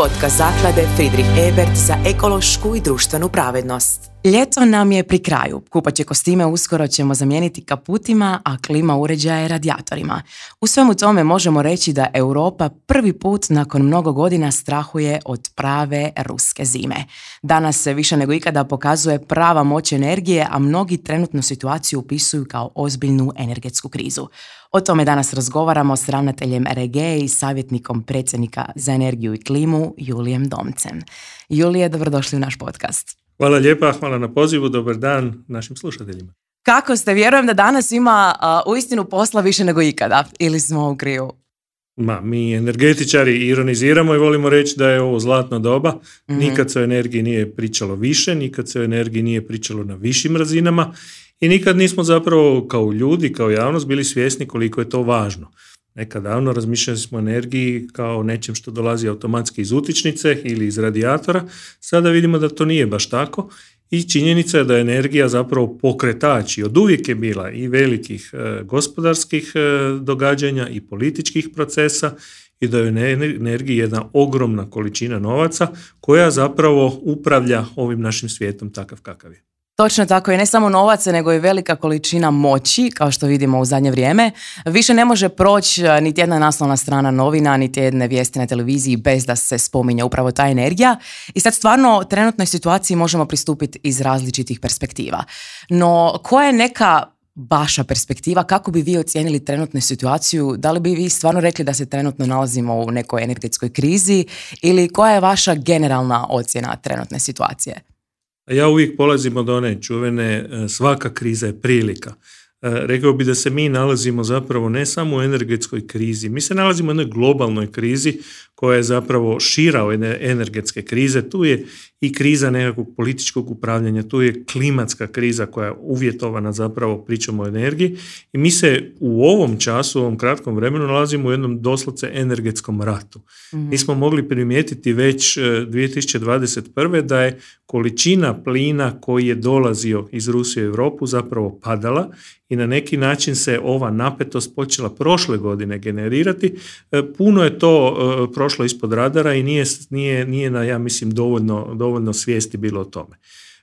podcast zaklade Friedrich Ebert za ekološku i društvenu pravednost. Ljeto nam je pri kraju. Kupaće kostime uskoro ćemo zamijeniti kaputima, a klima uređaje radijatorima. U svemu tome možemo reći da Europa prvi put nakon mnogo godina strahuje od prave ruske zime. Danas se više nego ikada pokazuje prava moć energije, a mnogi trenutnu situaciju upisuju kao ozbiljnu energetsku krizu. O tome danas razgovaramo s ravnateljem REGE i savjetnikom predsjednika za energiju i klimu Julijem Domcem. Julije, dobrodošli u naš podcast. Hvala lijepa, hvala na pozivu, dobar dan našim slušateljima. Kako ste? Vjerujem da danas ima u uistinu posla više nego ikada, ili smo u kriju? Ma, mi energetičari ironiziramo i volimo reći da je ovo zlatno doba. Mhm. Nikad se o energiji nije pričalo više, nikad se o energiji nije pričalo na višim razinama i nikad nismo zapravo kao ljudi, kao javnost bili svjesni koliko je to važno. Nekad davno razmišljali smo o energiji kao nečem što dolazi automatski iz utičnice ili iz radijatora, sada vidimo da to nije baš tako i činjenica je da je energija zapravo pokretač i od uvijek je bila i velikih e, gospodarskih e, događanja i političkih procesa i da je energija jedna ogromna količina novaca koja zapravo upravlja ovim našim svijetom takav kakav je. Točno tako je, ne samo novaca, nego i velika količina moći, kao što vidimo u zadnje vrijeme. Više ne može proći e, niti jedna naslovna strana novina, niti jedne vijesti na televiziji bez da se spominje upravo ta energija. I sad stvarno trenutnoj situaciji možemo pristupiti iz različitih perspektiva. No, koja je neka vaša perspektiva, kako bi vi ocijenili trenutnu situaciju, da li bi vi stvarno rekli da se trenutno nalazimo u nekoj energetskoj krizi ili koja je vaša generalna ocjena trenutne situacije? E, ja uvijek polazim od one čuvene e, svaka kriza je prilika. E, rekao bi da se mi nalazimo zapravo ne samo u energetskoj krizi, mi se nalazimo u jednoj globalnoj krizi koja je zapravo šira od energetske krize. Tu je i kriza nekakvog političkog upravljanja, tu je klimatska kriza koja je uvjetovana zapravo pričom o energiji i mi se u ovom času, u ovom kratkom vremenu nalazimo u jednom doslovce energetskom ratu. Mi mhm. smo mogli primijetiti već 2021. E, da je količina plina koji je dolazio iz Rusije u Europu zapravo padala i na neki način se ova napetost počela prošle godine generirati. E, puno je to e, prošlo ispod radara i nije, nije, nije na, ja mislim, dovoljno, dovoljno svijesti bilo o tome.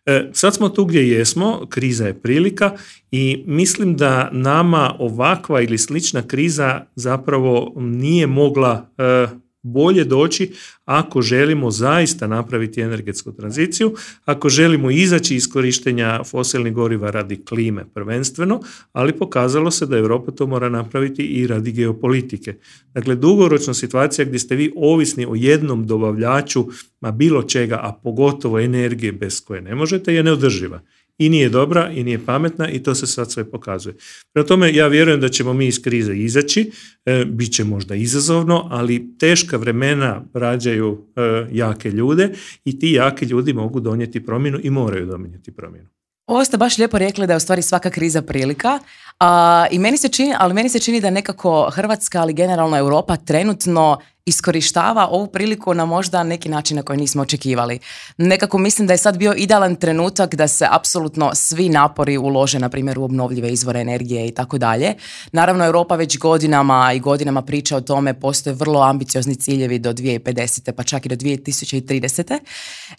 E, sad smo tu gdje jesmo, kriza je prilika i mislim da nama ovakva ili slična kriza zapravo nije mogla e, bolje doći ako želimo zaista napraviti energetsku tranziciju, ako želimo izaći iz korištenja fosilnih goriva radi klime prvenstveno, ali pokazalo se da Europa to mora napraviti i radi geopolitike. Dakle, dugoročna situacija gdje ste vi ovisni o jednom dobavljaču, ma bilo čega, a pogotovo energije bez koje ne možete, je neodrživa i nije dobra i nije pametna i to se sad sve pokazuje. Prema tome ja vjerujem da ćemo mi iz krize izaći, e, bit će možda izazovno, ali teška vremena rađaju e, jake ljude i ti jaki ljudi mogu donijeti promjenu i moraju donijeti promjenu. Ovo ste baš lijepo rekli da je u stvari svaka kriza prilika, a, I meni se čini, ali meni se čini da nekako Hrvatska, ali generalno Europa trenutno iskorištava ovu priliku na možda neki način na koji nismo očekivali. Nekako mislim da je sad bio idealan trenutak da se apsolutno svi napori ulože, na primjer, u obnovljive izvore energije i tako dalje. Naravno, Europa već godinama i godinama priča o tome, postoje vrlo ambiciozni ciljevi do 2050. pa čak i do 2030.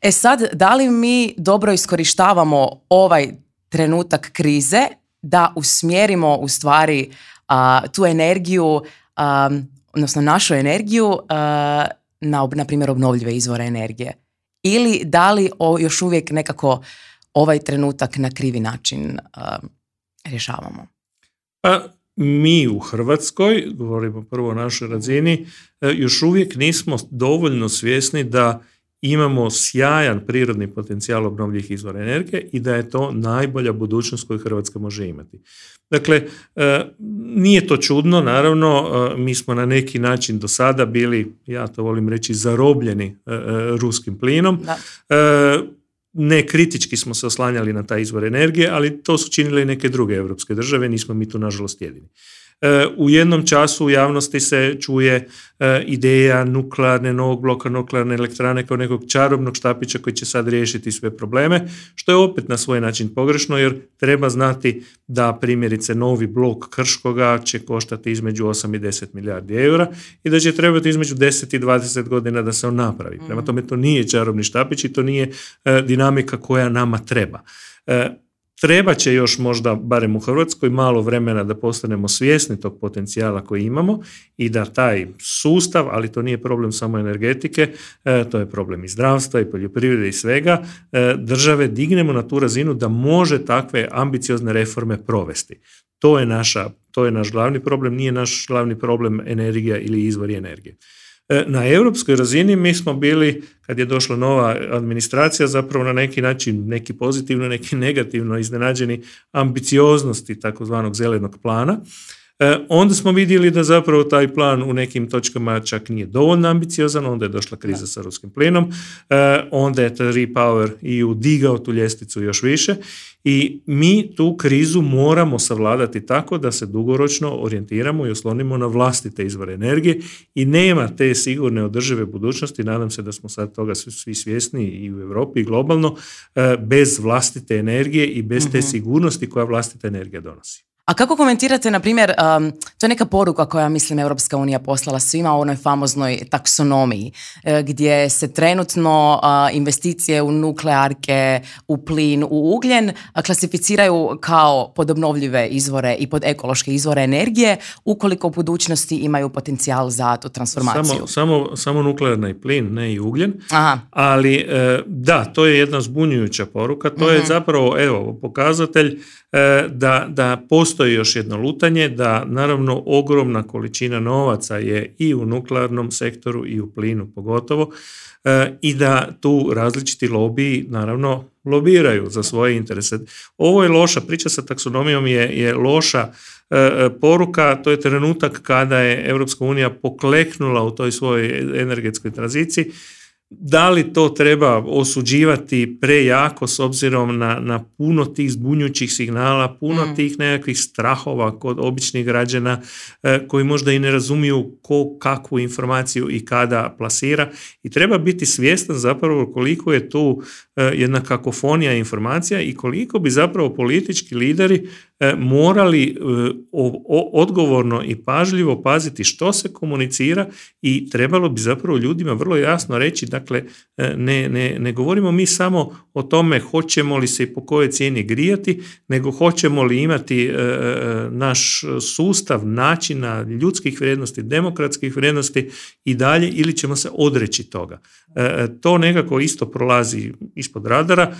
E sad, da li mi dobro iskorištavamo ovaj trenutak krize da usmjerimo u stvari tu energiju, um, odnosno našu energiju na, na primjer, obnovljive izvore energije. Ili da li o, još uvijek nekako ovaj trenutak na krivi način rješavamo? Pa, mi u Hrvatskoj, govorimo prvo o našoj razini, e, još uvijek nismo dovoljno svjesni da imamo sjajan prirodni potencijal obnovljivih izvora energije i da je to najbolja budućnost koju Hrvatska može imati. Dakle, e, nije to čudno, naravno, e, mi smo na neki način do sada bili, ja to volim reći, zarobljeni e, ruskim plinom. Da. Ne kritički smo se oslanjali na taj izvor energije, ali to su činile i neke druge europske države, nismo mi tu nažalost jedini. E, u jednom času u javnosti se čuje e, ideja nuklearne, novog bloka nuklearne elektrane kao nekog čarobnog štapića koji će sad riješiti sve probleme, što je opet na svoj način pogrešno jer treba znati da primjerice novi blok Krškoga će koštati između 8 i 10 milijardi eura i da će trebati između 10 i 20 godina da se on napravi. Prema mhm. tome to nije čarobni štapić i to nije e, dinamika koja nama treba. Treba će još možda, barem u Hrvatskoj, malo vremena da postanemo svjesni tog potencijala koji imamo i da taj sustav, ali to nije problem samo energetike, e, to je problem i zdravstva i poljoprivrede i svega, e, države dignemo na tu razinu da može takve ambiciozne reforme provesti. To je, naša, to je naš glavni problem, nije naš glavni problem energija ili izvori energije. E, na europskoj razini mi smo bili, kad je došla nova administracija, zapravo na neki način, neki pozitivno, neki negativno iznenađeni ambicioznosti takozvanog zelenog plana. E, onda smo vidjeli da zapravo taj plan u nekim točkama čak nije dovoljno ambiciozan, onda je došla kriza sa ruskim plinom, e, onda je Repower i e digao tu ljestvicu još više i mi tu krizu moramo savladati tako da se dugoročno orijentiramo i oslonimo na vlastite izvore energije i nema te sigurne održive budućnosti, nadam se da smo sad toga svi svjesni i u Europi i globalno, bez vlastite energije i bez te mhm. sigurnosti koja vlastita energija donosi. A kako komentirate, na primjer, um, to je neka poruka koja, mislim, Europska unija poslala svima u onoj famoznoj taksonomiji, e, gdje se trenutno investicije u nuklearke, u plin, u ugljen klasificiraju kao podobnovljive izvore i pod ekološke izvore energije, ukoliko u budućnosti imaju potencijal za tu transformaciju. Samo, samo, samo plin, ne i ugljen. Aha. Ali, e, da, to je jedna zbunjujuća poruka. To je mhm. zapravo, evo, pokazatelj E, da, da postoji još jedno lutanje, da naravno ogromna količina novaca je i u nuklearnom sektoru i u plinu pogotovo e, i da tu različiti lobiji naravno lobiraju za svoje interese. Ovo je loša priča sa taksonomijom je, je loša e, poruka, to je trenutak kada je Europska unija pokleknula u toj svojoj energetskoj tranziciji da li to treba osuđivati prejako s obzirom na, na puno tih zbunjućih signala, puno mm. tih nekakvih strahova kod običnih građana eh, koji možda i ne razumiju ko kakvu informaciju i kada plasira i treba biti svjestan zapravo koliko je tu e, jedna kakofonija informacija i koliko bi zapravo politički lideri eh, morali odgovorno i pažljivo paziti što se komunicira i trebalo bi zapravo ljudima vrlo jasno reći da Dakle, e, ne, ne, ne govorimo mi samo o tome hoćemo li se i po kojoj cijeni grijati, nego hoćemo li imati e, e, naš sustav načina ljudskih vrijednosti, demokratskih vrijednosti i dalje ili ćemo se odreći toga. To nekako isto prolazi ispod radara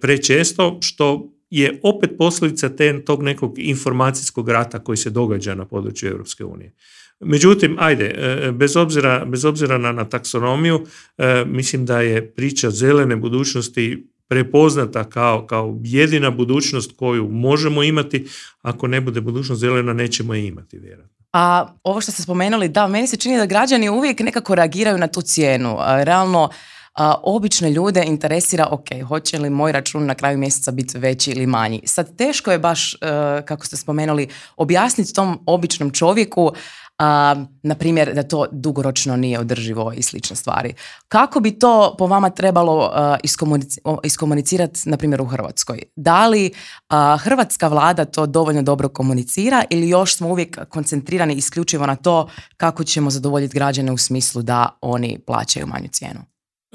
prečesto što je opet posljedica tog nekog informacijskog rata koji se događa na području Europske unije. Međutim, ajde, e, e, bez obzira, bez obzira na, na taksonomiju, e, mislim da je priča zelene budućnosti prepoznata kao, kao jedina budućnost koju možemo imati, ako ne bude budućnost zelena nećemo je imati vjerojatno. A ovo što ste spomenuli, da, meni se čini da građani uvijek nekako reagiraju na tu cijenu. Realno, obične ljude interesira, ok, hoće li moj račun na kraju mjeseca biti veći ili manji. Sad teško je baš, kako ste spomenuli, objasniti tom običnom čovjeku um, na primjer da to dugoročno nije održivo i slične stvari. Kako bi to po vama trebalo iskomunicirati na primjer u Hrvatskoj? Da li hrvatska vlada to dovoljno dobro komunicira ili još smo uvijek koncentrirani isključivo na to kako ćemo zadovoljiti građane u smislu da oni plaćaju manju cijenu?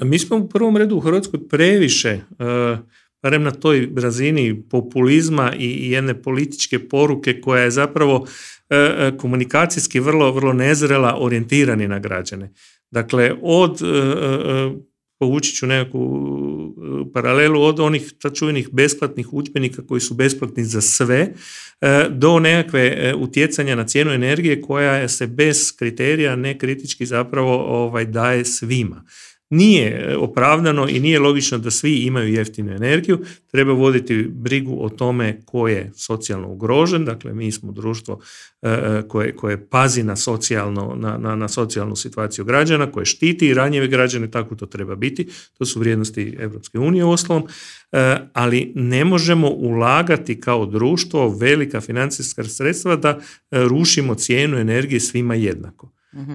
Mi smo u prvom redu u Hrvatskoj previše uh, barem na toj razini populizma i jedne političke poruke koja je zapravo E, e, komunikacijski vrlo, vrlo nezrela orijentirani na građane. Dakle, od e, povući ću nekakvu paralelu od onih čuvenih besplatnih udžbenika koji su besplatni za sve do nekakve utjecanja na cijenu energije koja se bez kriterija nekritički zapravo ovaj daje svima nije e, opravdano i nije logično da svi imaju jeftinu energiju, treba voditi brigu o tome ko je socijalno ugrožen, dakle mi smo društvo e, e, koje, koje pazi na, socijalno, na, na, na socijalnu situaciju građana, koje štiti i ranjive građane, tako to treba biti, to su vrijednosti Europske unije uostalom, ali ne možemo ulagati kao društvo velika financijska sredstva da rušimo cijenu energije svima jednako.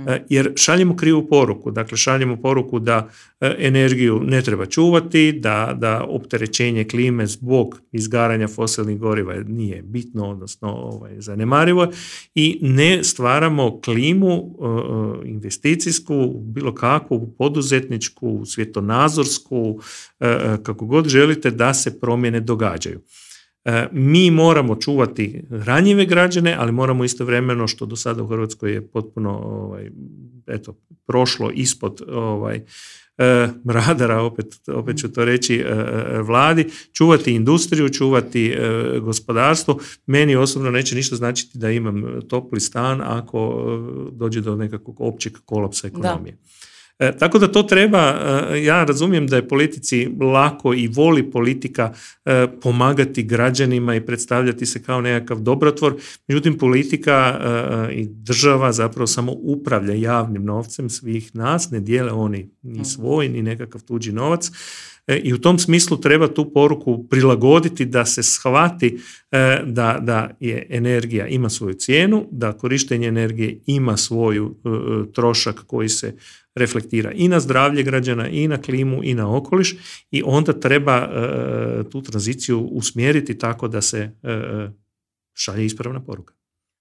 E, jer šaljemo krivu poruku, dakle šaljemo poruku da e, energiju ne treba čuvati, da, da opterećenje klime zbog izgaranja fosilnih goriva nije bitno, odnosno ovaj, zanemarivo i ne stvaramo klimu e, investicijsku, bilo kakvu, poduzetničku, svjetonazorsku, kako god želite da se promjene događaju. E, mi moramo čuvati ranjive građane, ali moramo istovremeno, što do sada u Hrvatskoj je potpuno ovaj, eto, prošlo ispod ovaj, e, radara, opet, opet ću to reći, e, vladi, čuvati industriju, čuvati gospodarstvo. Meni osobno neće ništa značiti da imam topli stan ako dođe do nekakvog općeg kolapsa ekonomije. E, tako da to treba, e, ja razumijem da je politici lako i voli politika e, pomagati građanima i predstavljati se kao nekakav dobrotvor, međutim politika e, i država zapravo samo upravlja javnim novcem svih nas, ne dijele oni ni mhm. svoj ni nekakav tuđi novac. I u tom smislu treba tu poruku prilagoditi da se shvati da, da je energija ima svoju cijenu, da korištenje energije ima svoju trošak koji se reflektira i na zdravlje građana i na klimu i na okoliš i onda treba e, tu tranziciju usmjeriti tako da se e, e, šalje ispravna poruka.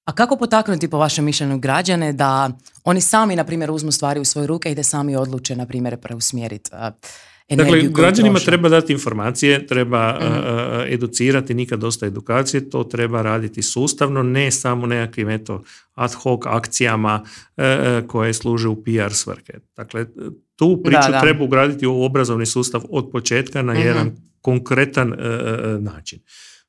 A kako potaknuti po vašem mišljenju građane da oni sami, na primjer, uzmu stvari u svoje ruke i da sami odluče, na primjer, preusmjeriti Dakle, građanima treba dati informacije, treba mhm. educirati, nikad dosta edukacije, to treba raditi sustavno, ne samo nekakvim eto, ad hoc akcijama e, e, koje služe u PR svrhe. Dakle, tu priču treba ugraditi u obrazovni sustav od početka na mhm. jedan konkretan e, način.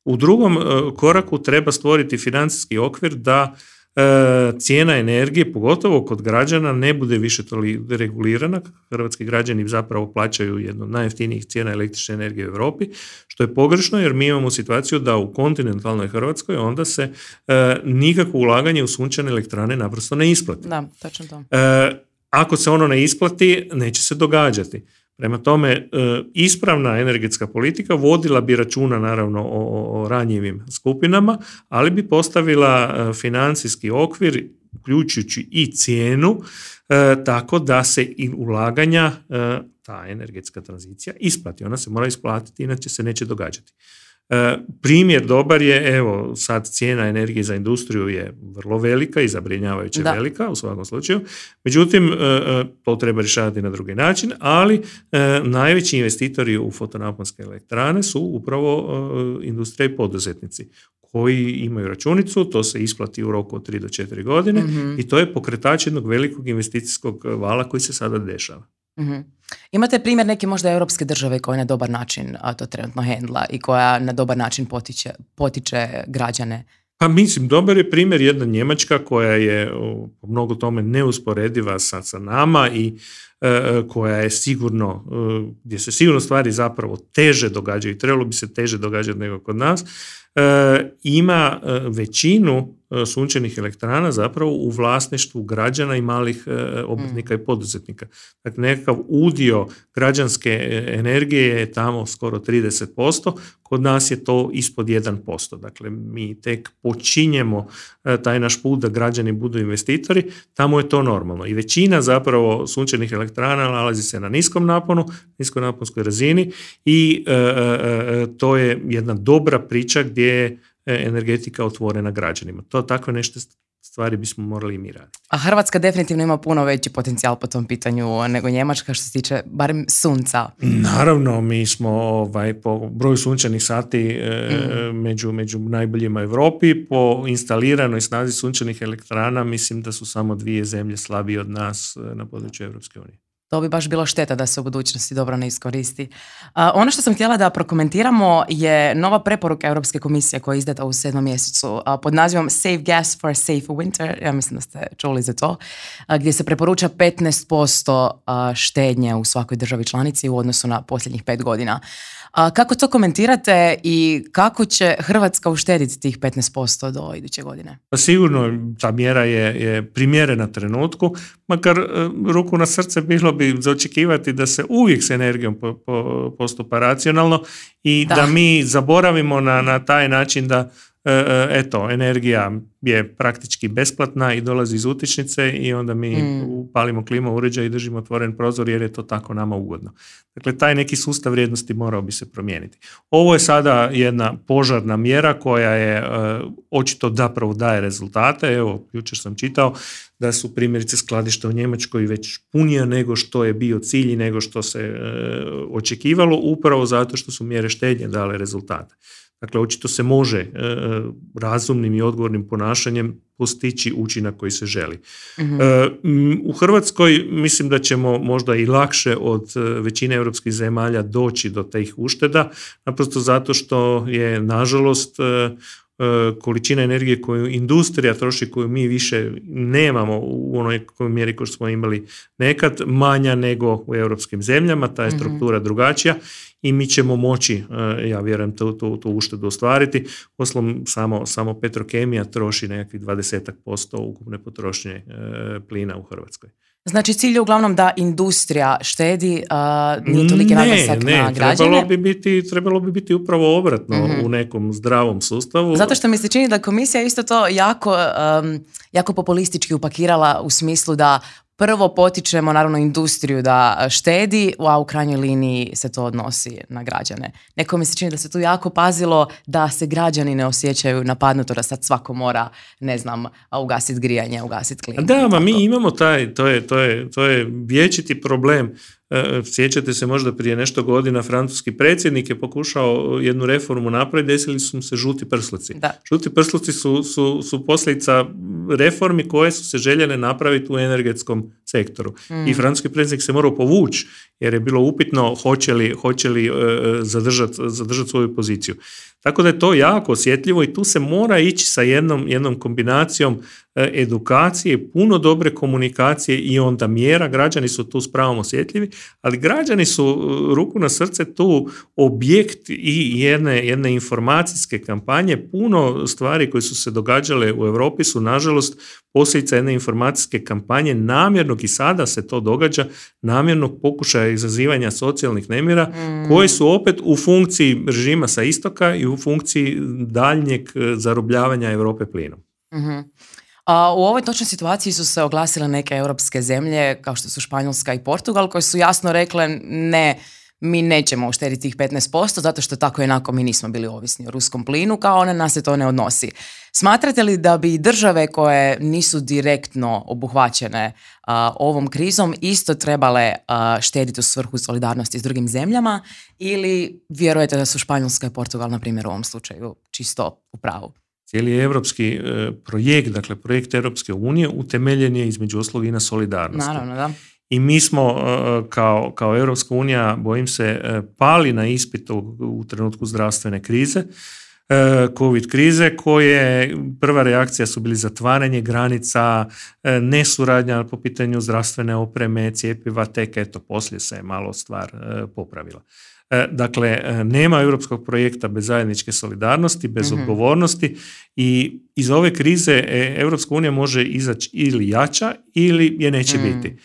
U drugom koraku treba stvoriti financijski okvir da E, cijena energije, pogotovo kod građana, ne bude više toliko regulirana. Hrvatski građani zapravo plaćaju jednu od najjeftinijih cijena električne energije u Europi, što je pogrešno jer mi imamo situaciju da u kontinentalnoj Hrvatskoj onda se e, nikako ulaganje u sunčane elektrane naprosto ne isplati. Da, to. E, ako se ono ne isplati, neće se događati. Prema tome, e, ispravna energetska politika vodila bi računa naravno o ranjivim skupinama, ali bi postavila e, financijski okvir, uključujući i cijenu, e, tako da se i ulaganja, ta energetska tranzicija isplati. Ona se mora isplatiti, inače se neće događati. E, primjer dobar je, evo, sad cijena energije za industriju je vrlo velika i zabrinjavajuće velika u svakom slučaju. Međutim, e, e, to treba rješavati na drugi način, ali najveći investitori u fotonaponske elektrane su upravo industrija i poduzetnici koji imaju računicu, to se isplati u roku od 3 do 4 godine mhm. i to je pokretač jednog velikog investicijskog vala koji se sada dešava. Mhm. Imate primjer neke možda europske države koja na dobar način a to trenutno hendla i koja na dobar način potiče, potiče građane? Pa mislim, dobar je primjer jedna Njemačka koja je po mnogo tome neusporediva sa, sa nama i E, e, koja je sigurno, e, gdje se sigurno stvari zapravo teže događaju i trebalo bi se teže događati nego kod nas, ima većinu sunčenih elektrana zapravo u vlasništvu građana i malih obrtnika mm. i poduzetnika. Dakle, nekakav udio građanske energije je tamo skoro 30%, kod nas je to ispod 1%. Dakle, mi tek počinjemo taj naš put da građani budu investitori, tamo je to normalno. I većina zapravo sunčenih elektrana elektrana nalazi se na niskom naponu, niskoj naponskoj razini i e, e, e, to je jedna dobra priča gdje je energetika otvorena građanima. To takve nešto stvari bismo morali i A Hrvatska definitivno ima puno veći potencijal po tom pitanju uh, nego Njemačka što se tiče barem sunca. Naravno, mi smo ovaj, po broju sunčanih sati e, mm. među, među najboljima u Europi, po instaliranoj snazi sunčanih elektrana mislim da su samo dvije zemlje slabije od nas e, na području Europske unije to bi baš bilo šteta da se u budućnosti dobro ne iskoristi. A, ono što sam htjela da prokomentiramo je nova preporuka Europske komisije koja je izdata u sedmom mjesecu pod nazivom Save Gas for a Safe Winter, ja mislim da ste čuli za to, a, gdje se preporuča 15% štednje u svakoj državi članici u odnosu na posljednjih pet godina. A kako to komentirate i kako će Hrvatska uštediti tih 15% do iduće godine? Pa sigurno ta mjera je, je primjerena trenutku, makar e, ruku na srce bilo bi zaočekivati da se uvijek s energijom po, postupa racionalno i da. da mi zaboravimo na, na taj način da E, e, eto, energija je praktički besplatna i dolazi iz utičnice i onda mi mm. upalimo klima uređaj i držimo otvoren prozor jer je to tako nama ugodno. Dakle, taj neki sustav vrijednosti morao bi se promijeniti. Ovo je sada jedna požarna mjera koja je e, očito zapravo daje rezultate. Evo, jučer sam čitao da su primjerice skladišta u Njemačkoj već punija nego što je bio cilj i nego što se očekivalo, upravo zato što su mjere štednje dale rezultate. Dakle, očito se može e, e, razumnim i odgovornim ponašanjem postići učinak koji se želi. Mhm. E, u Hrvatskoj mislim da ćemo možda i lakše od većine europskih zemalja doći do tih ušteda, naprosto zato što je, nažalost, količina energije koju industrija troši, koju mi više nemamo u onoj mjeri koju smo imali nekad, manja nego u europskim zemljama, ta je mhm. struktura drugačija i mi ćemo moći, e, ja vjerujem, tu, uštedu ostvariti. poslom samo, samo Petrokemija troši nekakvih 20% ukupne potrošnje e, plina u Hrvatskoj. Znači cilj je uglavnom da industrija štedi, a nije toliki ne, na Trebalo bi biti, trebalo bi biti upravo obratno mhm. u nekom zdravom sustavu. Zato što mi se čini da komisija isto to jako, jako populistički upakirala u smislu da prvo potičemo naravno industriju da e, štedi, a u krajnjoj liniji se to odnosi na građane. Neko mi se čini da se tu jako pazilo da se građani ne osjećaju napadnuto, da sad svako mora, ne znam, ugasiti grijanje, ugasiti klimu. Da, ma mi imamo taj, to je, to je vječiti problem E, sjećate se možda prije nešto godina francuski predsjednik je pokušao jednu reformu napraviti, desili su mu se žuti prsluci. Žuti prsluci su, su, su posljedica reformi koje su se željene napraviti u energetskom sektoru. I mm. francuski predsjednik se morao povući jer je bilo upitno hoće li, hoće e, e, zadržati svoju poziciju. Tako da je to jako osjetljivo i tu se mora ići sa jednom, jednom kombinacijom E, edukacije, puno dobre komunikacije i onda mjera, građani su tu s pravom osjetljivi, ali građani su e, ruku na srce tu objekt i jedne, jedne informacijske kampanje, puno stvari koje su se događale u Europi su nažalost posljedica jedne informacijske kampanje namjernog i sada se to događa, namjernog pokušaja izazivanja socijalnih nemira mm. koje su opet u funkciji režima sa istoka i u funkciji daljnjeg e, zarobljavanja Europe plinom. mm u ovoj točnoj situaciji su se oglasile neke europske zemlje, kao što su Španjolska i Portugal, koje su jasno rekle ne, mi nećemo uštediti tih 15% zato što tako onako mi nismo bili ovisni o ruskom plinu, kao na nas se to ne odnosi. Smatrate li da bi države koje nisu direktno obuhvaćene ovom krizom isto trebale štediti u svrhu solidarnosti s drugim zemljama ili vjerujete da su Španjolska i Portugal, na primjer, u ovom slučaju čisto u pravu? Cijeli europski e, projekt, dakle projekt Europske unije, utemeljen je između osloga i na solidarnosti. Naravno, da. I mi smo e, kao, kao Europska unija, bojim se, e, pali na ispit u trenutku zdravstvene krize, covid krize koje prva reakcija su bili zatvaranje granica, nesuradnja po pitanju zdravstvene opreme, cijepiva, tek eto poslije se je malo stvar popravila. E, dakle, e, nema europskog projekta bez zajedničke solidarnosti, bez mhm. odgovornosti i iz ove krize e, Europska unija može izaći ili jača ili je neće mhm. biti.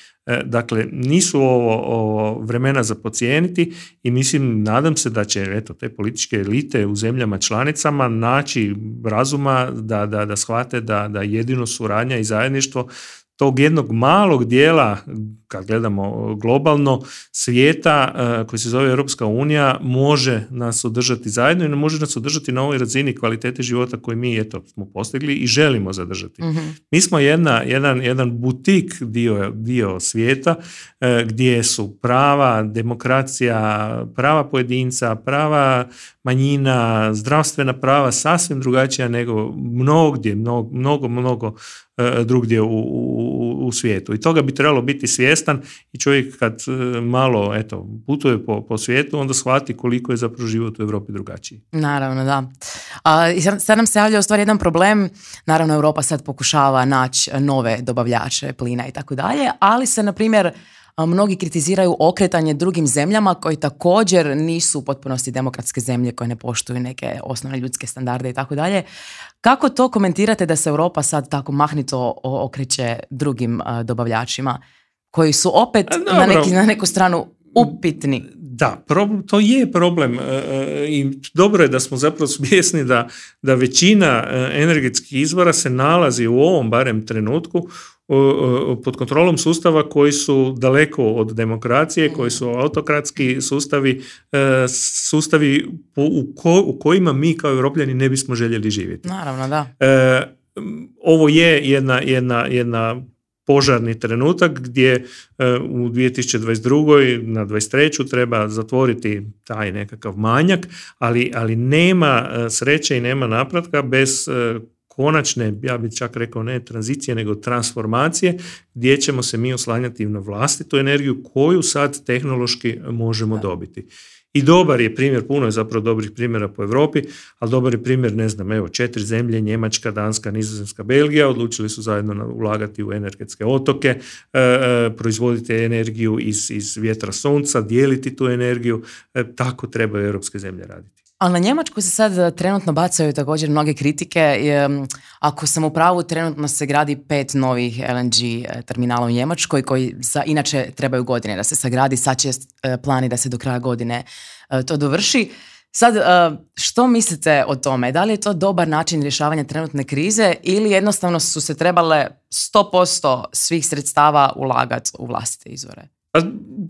Dakle, nisu ovo, vremena za pocijeniti i mislim, nadam se da će eto, te političke elite u zemljama članicama naći razuma da, da, da shvate da, da jedino suradnja i zajedništvo tog jednog malog dijela kad gledamo globalno svijeta e, koji se zove Europska unija može nas održati zajedno i može nas održati na ovoj razini kvalitete života koje mi eto smo postigli i želimo zadržati. mm Mi smo jedna, jedan, jedan butik dio, dio svijeta e, gdje su prava, demokracija, prava pojedinca, prava manjina, zdravstvena prava sasvim drugačija nego mnogdje, mnogo, mnogo, mnogo e, drugdje u, u, svijetu. I toga bi trebalo biti svjesni svjestan i čovjek kad e, malo eto, putuje po, po svijetu, onda shvati koliko je zapravo život u Europi drugačiji. Naravno, da. A, I sad nam se javlja u stvari jedan problem, naravno Europa sad pokušava naći e, nove dobavljače plina i tako dalje, ali se na primjer e, mnogi kritiziraju okretanje drugim zemljama koji također nisu u potpunosti demokratske zemlje koje ne poštuju neke osnovne ljudske standarde i tako dalje. Kako to komentirate da se Europa sad tako mahnito okreće drugim dobavljačima? koji su opet na, neki, na neku stranu upitni. Da, problem, to je problem e, e, i dobro je da smo zapravo svjesni da, da većina e, energetskih izvora se nalazi u ovom barem trenutku pod kontrolom sustava koji su daleko od demokracije, mm. koji su autokratski sustavi, sustavi u, kojima mi kao europljani ne bismo željeli živjeti. Naravno, da. ovo je jedna, jedna, jedna požarni trenutak gdje e, u 2022. na 23. treba zatvoriti taj nekakav manjak, ali, ali nema e, sreće i nema napratka bez e, konačne, ja bih čak rekao ne tranzicije, nego transformacije gdje ćemo se mi oslanjati na vlastitu energiju koju sad tehnološki možemo dobiti. I dobar je primjer, puno je zapravo dobrih primjera po Europi, ali dobar je primjer, ne znam, evo, četiri zemlje, Njemačka, Danska, Nizozemska, Belgija, odlučili su zajedno ulagati u energetske otoke, e, e, proizvoditi energiju iz, iz vjetra sunca, dijeliti tu energiju, e, tako trebaju europske zemlje raditi. Ali na Njemačku se sad e, trenutno bacaju također mnoge kritike. Ako sam u pravu, trenutno se gradi pet novih LNG e, terminala u Njemačkoj koji za, inače trebaju godine da se sagradi. Sad će e, plani da se do kraja godine to dovrši. Sad, što mislite o tome? Da li je to dobar način rješavanja trenutne krize ili jednostavno su se trebale 100% svih sredstava ulagati u vlastite izvore? Pa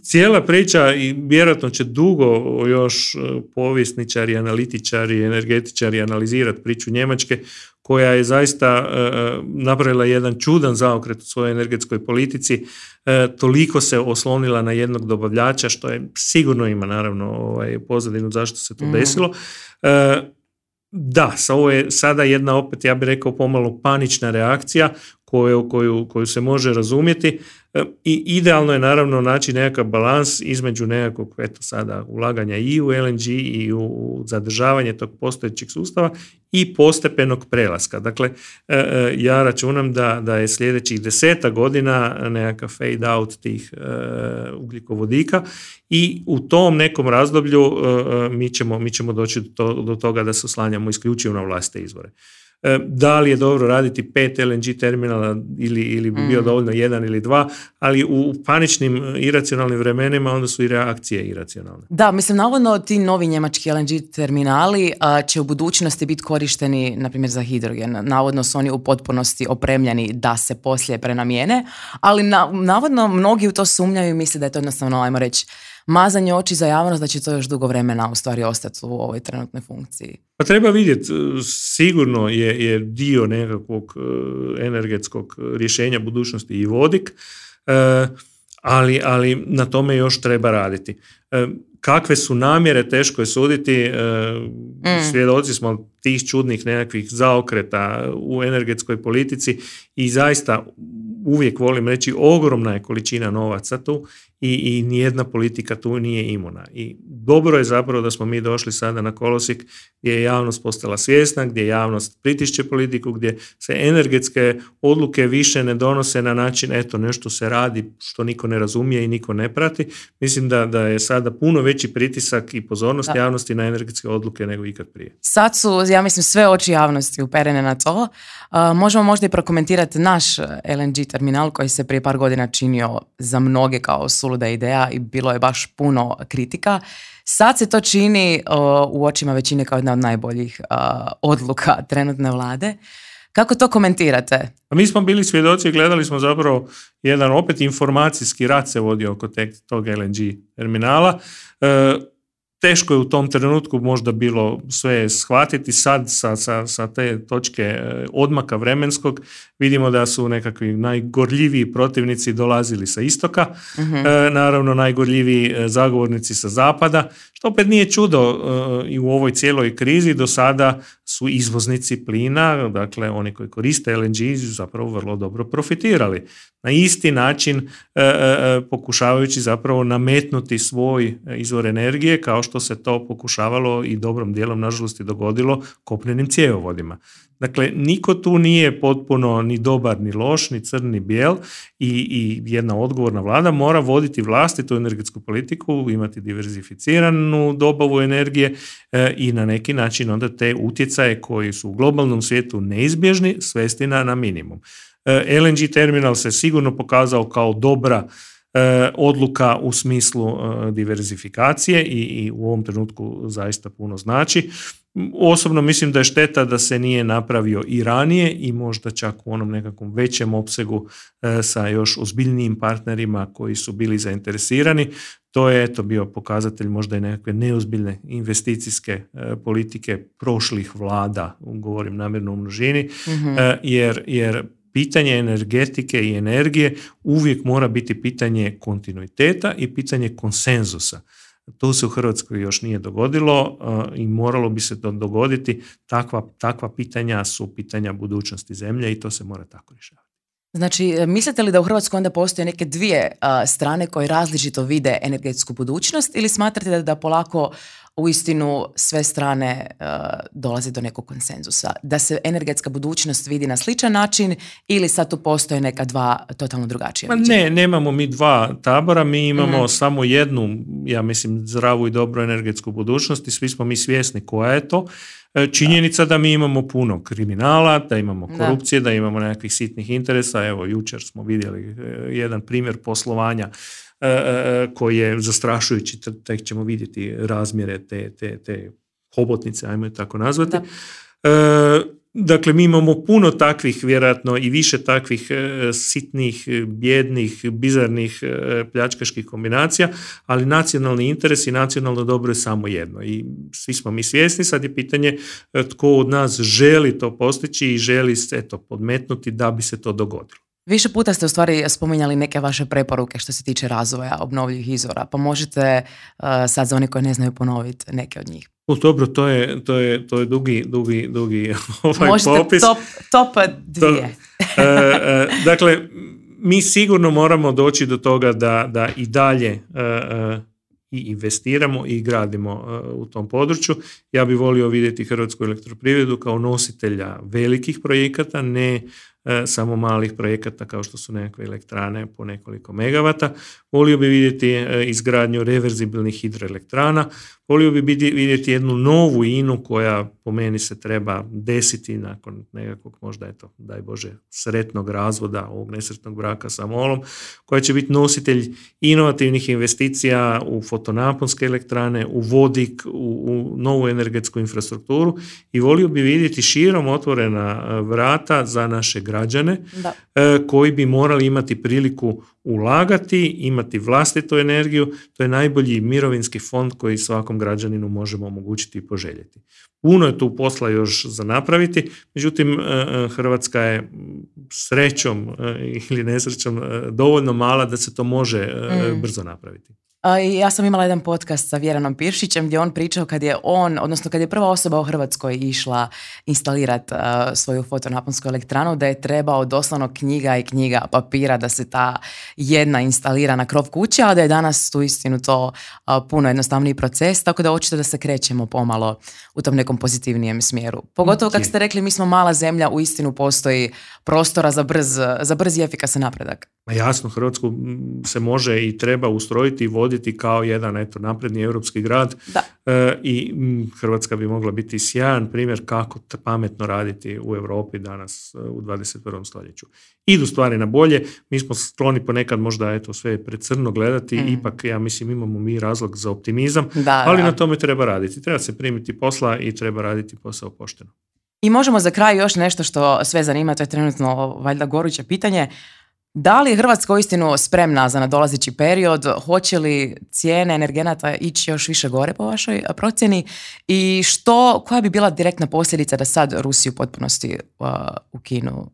cijela priča i vjerojatno će dugo još e, povjesničari analitičari, energetičari analizirati priču Njemačke koja je zaista e, e, napravila jedan čudan zaokret u svojoj energetskoj politici. Toliko se oslonila na jednog dobavljača što je sigurno ima naravno ovaj, pozadinu zašto se to mhm. desilo. Da, ovo je sada jedna opet, ja bih rekao, pomalo panična reakcija koju, se može razumjeti e, i idealno je naravno naći nekakav balans između nekakvog eto sada ulaganja i u LNG i u zadržavanje tog postojećeg sustava i postepenog prelaska. Dakle, e, e, ja računam da, da je sljedećih deseta godina nekakav fade out tih ugljikovodika i u tom nekom razdoblju mi ćemo, mi ćemo doći do, toga da se oslanjamo isključivo na vlastite izvore. E, da li je dobro raditi pet LNG terminala ili, ili bi bio mm. dovoljno jedan ili dva, ali u paničnim e, iracionalnim vremenima onda su i reakcije iracionalne. Da, mislim navodno ti novi njemački LNG terminali a, će u budućnosti biti korišteni na primjer za hidrogen. Navodno su oni u potpunosti opremljeni da se poslije prenamijene, ali na, navodno mnogi u to sumnjaju i misle da je to jednostavno, ajmo reći, mazanje oči za javnost da će to još dugo vremena u stvari ostati u ovoj trenutnoj funkciji. Pa treba vidjeti, e, sigurno je, je dio nekakvog e, energetskog rješenja budućnosti i vodik, e, ali, ali na tome još treba raditi. Kakve su namjere, teško je suditi, mm. svjedoci smo tih čudnih nekakvih zaokreta u energetskoj politici i zaista uvijek volim reći ogromna je količina novaca tu i, i nijedna politika tu nije imuna. I dobro je zapravo da smo mi došli sada na kolosik gdje je javnost postala svjesna, gdje javnost pritišće politiku, gdje se energetske odluke više ne donose na način eto nešto se radi što niko ne razumije i niko ne prati. Mislim da, da je sada puno veći pritisak i pozornost javnosti na energetske odluke nego ikad prije. Sad su, ja mislim, sve oči javnosti uperene na to. možemo možda i prokomentirati naš LNG terminal koji se prije par godina činio za mnoge kao su suluda ideja i bilo je baš puno kritika. Sad se to čini u očima većine kao jedna od najboljih odluka trenutne vlade. Kako to komentirate? Pa mi smo bili svjedoci, i gledali smo zapravo jedan opet informacijski rat se vodio oko tog LNG terminala. E, teško je u tom trenutku možda bilo sve shvatiti. Sad sa, sa, sa te točke e, odmaka vremenskog vidimo da su nekakvi najgorljiviji protivnici dolazili sa istoka, mhm. e, naravno najgorljiviji e, zagovornici sa zapada, što opet nije čudo i u ovoj cijeloj krizi do sada su izvoznici plina, dakle oni koji koriste LNG zapravo vrlo dobro profitirali. Na isti način e, e, e, pokušavajući zapravo nametnuti svoj izvor energije kao što se to pokušavalo i dobrom dijelom nažalost i dogodilo kopnenim cjevovodima. Dakle, niko tu nije potpuno ni dobar, ni loš, ni crn, ni bijel i, i jedna odgovorna vlada mora voditi vlastitu energetsku politiku, imati diverzificiranu dobavu energije eh, i na neki način onda te utjecaje koji su u globalnom svijetu neizbježni svesti na, na minimum. Eh, LNG terminal se sigurno pokazao kao dobra E, odluka u smislu e, diverzifikacije i, u ovom trenutku zaista puno znači. Osobno mislim da je šteta da se nije napravio i ranije i možda čak u onom nekakvom većem opsegu e, sa još ozbiljnijim partnerima koji su bili zainteresirani. To je to bio pokazatelj možda i nekakve neozbiljne investicijske politike prošlih vlada, govorim namjerno u množini, mhm. jer, jer pitanje energetike i energije uvijek mora biti pitanje kontinuiteta i pitanje konsenzusa. To se u Hrvatskoj još nije dogodilo eh, i moralo bi se to dogoditi. Takva, takva pitanja su pitanja budućnosti zemlje i to se mora tako rješavati. Znači, eh, mislite li da u Hrvatskoj onda postoje neke dvije eh, strane koje različito vide energetsku budućnost ili smatrate da polako uistinu sve strane e, dolazi dolaze do nekog konsenzusa. Da se energetska budućnost vidi na sličan način ili sad tu postoje neka dva totalno drugačija Ma Ne, nemamo mi dva tabora, mi imamo mhm. samo jednu, ja mislim, zdravu i dobru energetsku budućnost i svi smo mi svjesni koja je to. E, činjenica da. mi imamo puno kriminala, da imamo korupcije, da, da imamo nekakvih sitnih interesa. Evo, jučer smo vidjeli e, jedan primjer poslovanja E, e, e, koji je zastrašujući, tek ćemo vidjeti razmjere te, te, te hobotnice, ajmo je tako nazvati. Dakle, mi imamo puno takvih, vjerojatno i više takvih sitnih, bjednih, bizarnih pljačkaških kombinacija, ali nacionalni interes i nacionalno dobro je samo jedno. I svi smo mi svjesni, sad je pitanje tko od nas želi to postići i želi se to podmetnuti da bi se to dogodilo. Više puta ste u stvari spominjali neke vaše preporuke što se tiče razvoja obnovljivih izvora, pa možete eh, sad za oni koji ne znaju ponoviti neke od njih. U, dobro, to je, to je, to je dugi, dugi, dugi ovaj možete popis. Top, dvije. To, eh, eh, dakle, mi sigurno moramo doći do toga da, da i dalje i investiramo i gradimo u tom području. Ja bih volio vidjeti Hrvatsku elektroprivredu kao nositelja velikih projekata, ne E, samo malih projekata kao što su nekakve elektrane po nekoliko megavata. Volio bi vidjeti e, izgradnju reverzibilnih hidroelektrana, volio bi vidjeti jednu novu inu koja po meni se treba desiti nakon nekakvog možda eto, daj Bože, sretnog razvoda ovog nesretnog braka sa molom, koja će biti nositelj inovativnih investicija u fotonaponske elektrane, u vodik, u, novu energetsku infrastrukturu i volio bi vidjeti širom otvorena e, vrata za naše građane e, koji bi morali imati priliku ulagati, imati vlastitu energiju, to je najbolji mirovinski fond koji svakom građaninu možemo omogućiti i poželjeti. Puno je tu posla još za napraviti, međutim e, e, Hrvatska je srećom ili nesrećom dovoljno mala da se to može mm. brzo napraviti. Ja sam imala jedan podcast sa Vjeranom Piršićem gdje on pričao kad je on, odnosno kad je prva osoba u Hrvatskoj išla instalirati svoju fotonaponsku elektranu, da je trebao doslovno knjiga i knjiga papira da se ta jedna instalira na krov kuće, a da je danas tu istinu to puno jednostavniji proces, tako da očito da se krećemo pomalo u tom nekom pozitivnijem smjeru. Pogotovo, kako ste rekli, mi smo mala zemlja, u istinu postoji prostora za brz, za brz i efikasan napredak. Ma jasno, Hrvatsku se može i treba ustrojiti i voditi kao jedan eto, napredni europski grad e, i Hrvatska bi mogla biti sjajan primjer kako pametno raditi u Europi danas e, u 21. stoljeću. Idu stvari na bolje, mi smo skloni ponekad možda eto, sve precrno gledati, mm. ipak ja mislim imamo mi razlog za optimizam, ali na tome treba raditi. Treba se primiti posla i treba raditi posao pošteno. I možemo za kraj još nešto što sve zanima, to je trenutno valjda goruće pitanje. Da li je Hrvatska uistinu spremna za nadolazeći period? Hoće li cijene energenata ići još više gore po vašoj procjeni? I što, koja bi bila direktna posljedica da sad Rusiju u potpunosti ukinu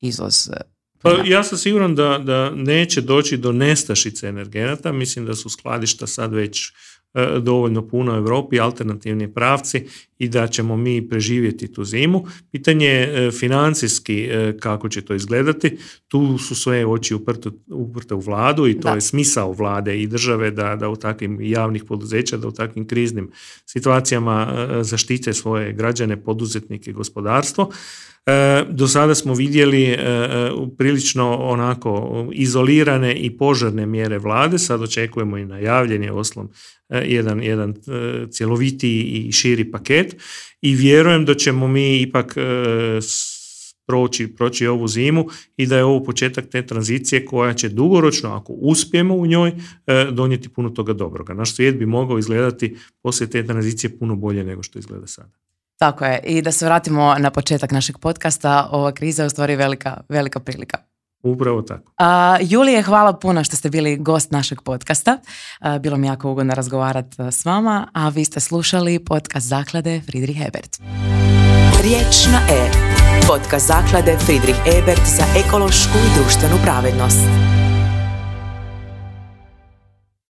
izvoz? E, pa, ja sam siguran da, da neće doći do nestašice energenata. Mislim da su skladišta sad već E, dovoljno puno u Europi alternativni pravci i da ćemo mi preživjeti tu zimu. Pitanje je e, financijski e, kako će to izgledati. Tu su sve oči uprte u vladu i to je smisao vlade i države da, da u takvim javnih poduzeća, da u takvim kriznim situacijama zaštite svoje građane, poduzetnike, gospodarstvo. E, do sada smo vidjeli e, e, prilično onako izolirane i požarne mjere vlade, sad očekujemo i najavljen oslom jedan, jedan cjelovitiji i širi paket i vjerujem da ćemo mi ipak proći, proći ovu zimu i da je ovo početak te tranzicije koja će dugoročno, ako uspijemo u njoj, donijeti puno toga dobroga. Naš svijet bi mogao izgledati poslije te tranzicije puno bolje nego što izgleda sada. Tako je. I da se vratimo na početak našeg podcasta, ova kriza je u stvari velika, velika prilika. Upravo tako. A, Julije, hvala puno što ste bili gost našeg podcasta. bilo mi jako ugodno razgovarati s vama, a vi ste slušali podcast zaklade Friedrich Ebert. Riječ na E. Podcast zaklade Friedrich Ebert za ekološku i društvenu pravednost.